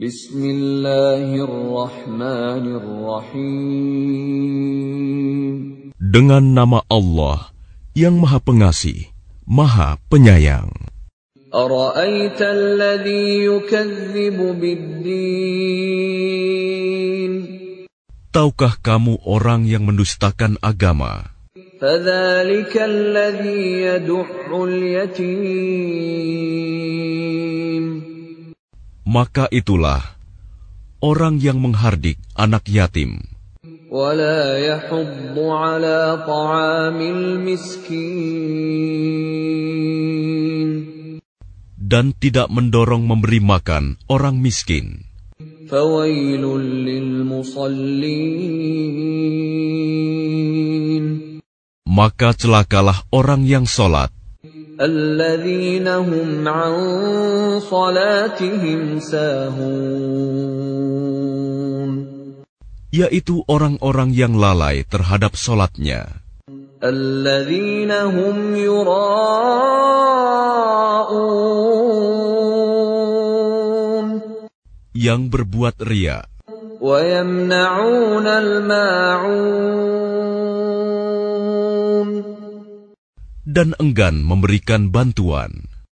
Bismillahirrahmanirrahim. Dengan nama Allah yang Maha Pengasih, Maha Penyayang. أرأيت الذي يكذب بالدين Tahukah kamu orang yang mendustakan agama? فذلك الذي يدع اليتيم maka itulah orang yang menghardik anak yatim. Dan tidak mendorong memberi makan orang miskin. Maka celakalah orang yang sholat الذين هم عن صلاتهم ساهون yaitu orang-orang yang lalai terhadap sholatnya, الذين هم يراءون yang berbuat ria, ويمنعون الماعون Dan enggan memberikan bantuan.